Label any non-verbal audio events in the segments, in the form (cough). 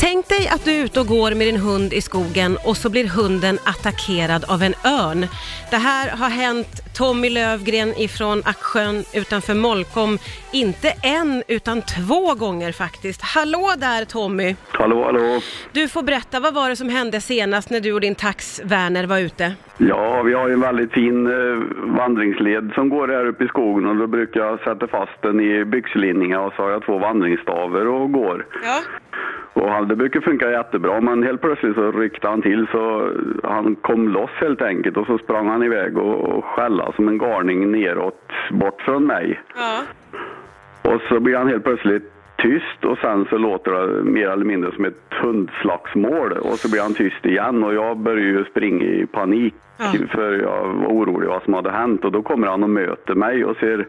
Tänk dig att du är ute och går med din hund i skogen och så blir hunden attackerad av en örn. Det här har hänt Tommy Lövgren ifrån Axjön utanför Molkom, inte en utan två gånger faktiskt. Hallå där Tommy! Hallå, hallå. Du får berätta, vad var det som hände senast när du och din tax Werner var ute? Ja, vi har ju en väldigt fin eh, vandringsled som går här uppe i skogen och då brukar jag sätta fast den i byxlinningar och så har jag två vandringsstavar och går. Ja. Och han, det brukar funka jättebra men helt plötsligt så ryckte han till så han kom loss helt enkelt och så sprang han iväg och, och skälla som en garning neråt bort från mig. Ja. Och så blir han helt plötsligt tyst och sen så låter det mer eller mindre som ett hundslagsmål och så blir han tyst igen och jag börjar ju springa i panik Ja. för jag var orolig vad som hade hänt och då kommer han och möter mig och ser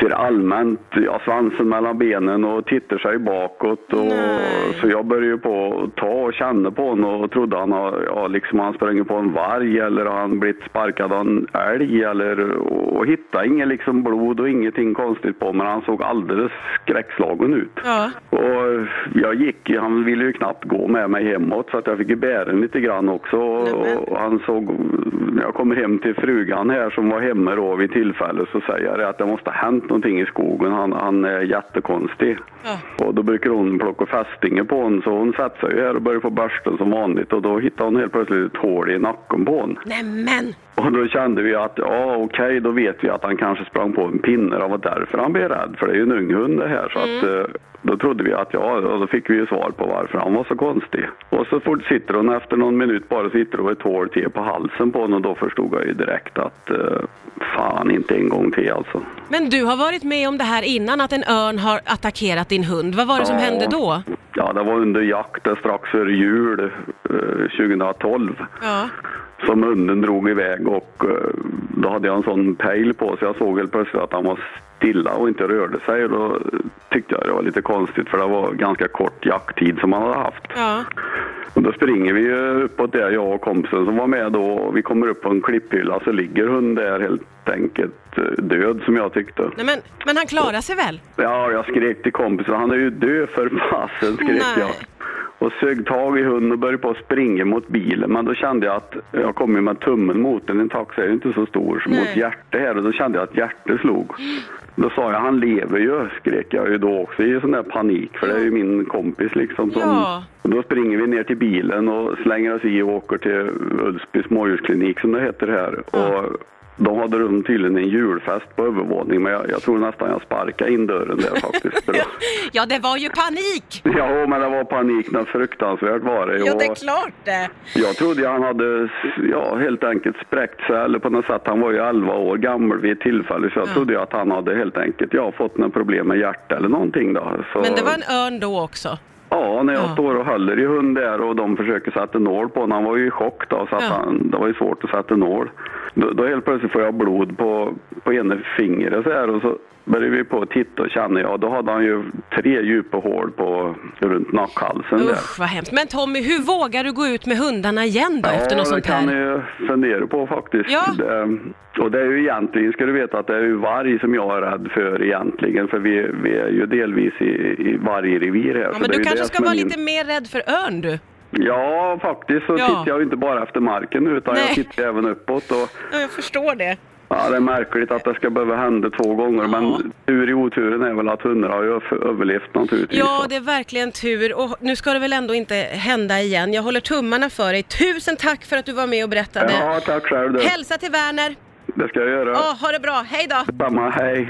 ser allmänt ja, svansen mellan benen och tittar sig bakåt. Och, Nej. så jag började på att ta och känna på honom och trodde han har, ja, liksom han sprungit på en varg eller han blivit sparkad av en älg eller och hittade inget liksom blod och ingenting konstigt på men han såg alldeles skräckslagen ut. Ja. Och jag gick, han ville ju knappt gå med mig hemåt så att jag fick ju bära lite grann också. Och han såg, när jag kommer hem till frugan här som var hemma då vid tillfället så säger jag att det måste ha hänt någonting i skogen. Han, han är jättekonstig. Ja. Och då brukar hon plocka fästingar på honom så hon sätter sig här och börjar på börsten som vanligt och då hittar hon helt plötsligt ett hål i nacken på honom. Nämen! Och då kände vi att, ja okej, då vet vi att han kanske sprang på en pinne. Det var därför han blev rädd, för det är ju en ung hund det här. Så att, eh, då trodde vi att, ja, och då fick vi ju svar på varför han var så konstig. Och så fort sitter hon efter någon minut bara sitter och ett hål till på halsen på honom och då förstod jag ju direkt att, eh, fan inte en gång till alltså. Men du har varit med om det här innan, att en örn har attackerat din hund. Vad var det som Ja. hände då? Ja, det var under jakten strax före jul eh, 2012. Ja. som hunden drog iväg och eh, då hade jag en sån pejl på så jag såg helt plötsligt att han var stilla och inte rörde sig och då tyckte jag det var lite konstigt för det var ganska kort jakttid som han hade haft. Ja. Och då springer vi ju uppåt där jag och kompisen som var med då och vi kommer upp på en klipphylla så ligger hunden där helt enkelt eh, död som jag tyckte. Nej, men, men han klarar sig väl? Ja, jag skrek till kompisen, han är ju död för fasen skrek Nej. jag. Och sög tag i hunden och började på att springa mot bilen. Men då kände jag att jag kom med tummen mot den. En tax är ju inte så stor som Nej. mot hjärtat här. Och då kände jag att hjärtat slog. Då sa jag, han lever ju, skrek jag ju då också i sån där panik. För det är ju min kompis liksom. Som, Ja. då springer vi ner till bilen och slänger oss i och åker till Ulsby smådjursklinik som det heter här. Och de hade rum tydligen en julfest på övervåningen men jag, jag tror nästan jag sparkade in dörren där faktiskt. (laughs) Ja, det var ju panik! Ja, men det var panik, något fruktansvärt var det. Ja, det är klart det. jag trodde han hade ja, helt enkelt spräckt sig, eller på något sätt, han var ju 11 år gammal vid ett tillfälle, så jag Ja. trodde att han hade helt enkelt ja, fått några problem med hjärtat eller någonting då. Så, Men det var en örn då också. Ja, när jag Ja. står och håller i hund där och de försöker sätta nål på honom, han var ju i chock då, så att Ja. han, det var ju svårt att sätta nål. Då, då helt plötsligt får jag blod på, på ena fingret så här och så började vi på att titta och känna, ja då hade han ju tre djupa hål på, runt nackhalsen där. Usch, vad hemskt. Men Tommy, hur vågar du gå ut med hundarna igen då efter något sånt det kan här? jag ju fundera på faktiskt. Ja. Det, och det är ju egentligen, ska du veta, att det är ju varg som jag är rädd för egentligen. För vi, vi är ju delvis i, i vargrevir här. Ja, men du kanske ska vara min- lite mer rädd för örn du. Ja, faktiskt så Ja. tittar jag inte bara efter marken utan Nej. jag tittar även uppåt. Och, Ja, jag förstår det. ja, det är märkligt att det ska behöva hända två gånger, Ja. men tur i oturen är väl att hundar har ju över- överlevt naturligtvis. Ja, det är verkligen tur. Och nu ska det väl ändå inte hända igen. Jag håller tummarna för dig. Tusen tack för att du var med och berättade. Ja, tack själv du. Hälsa till Werner. Det ska jag göra. Ja, ha det bra. Hej då! Samma, hej.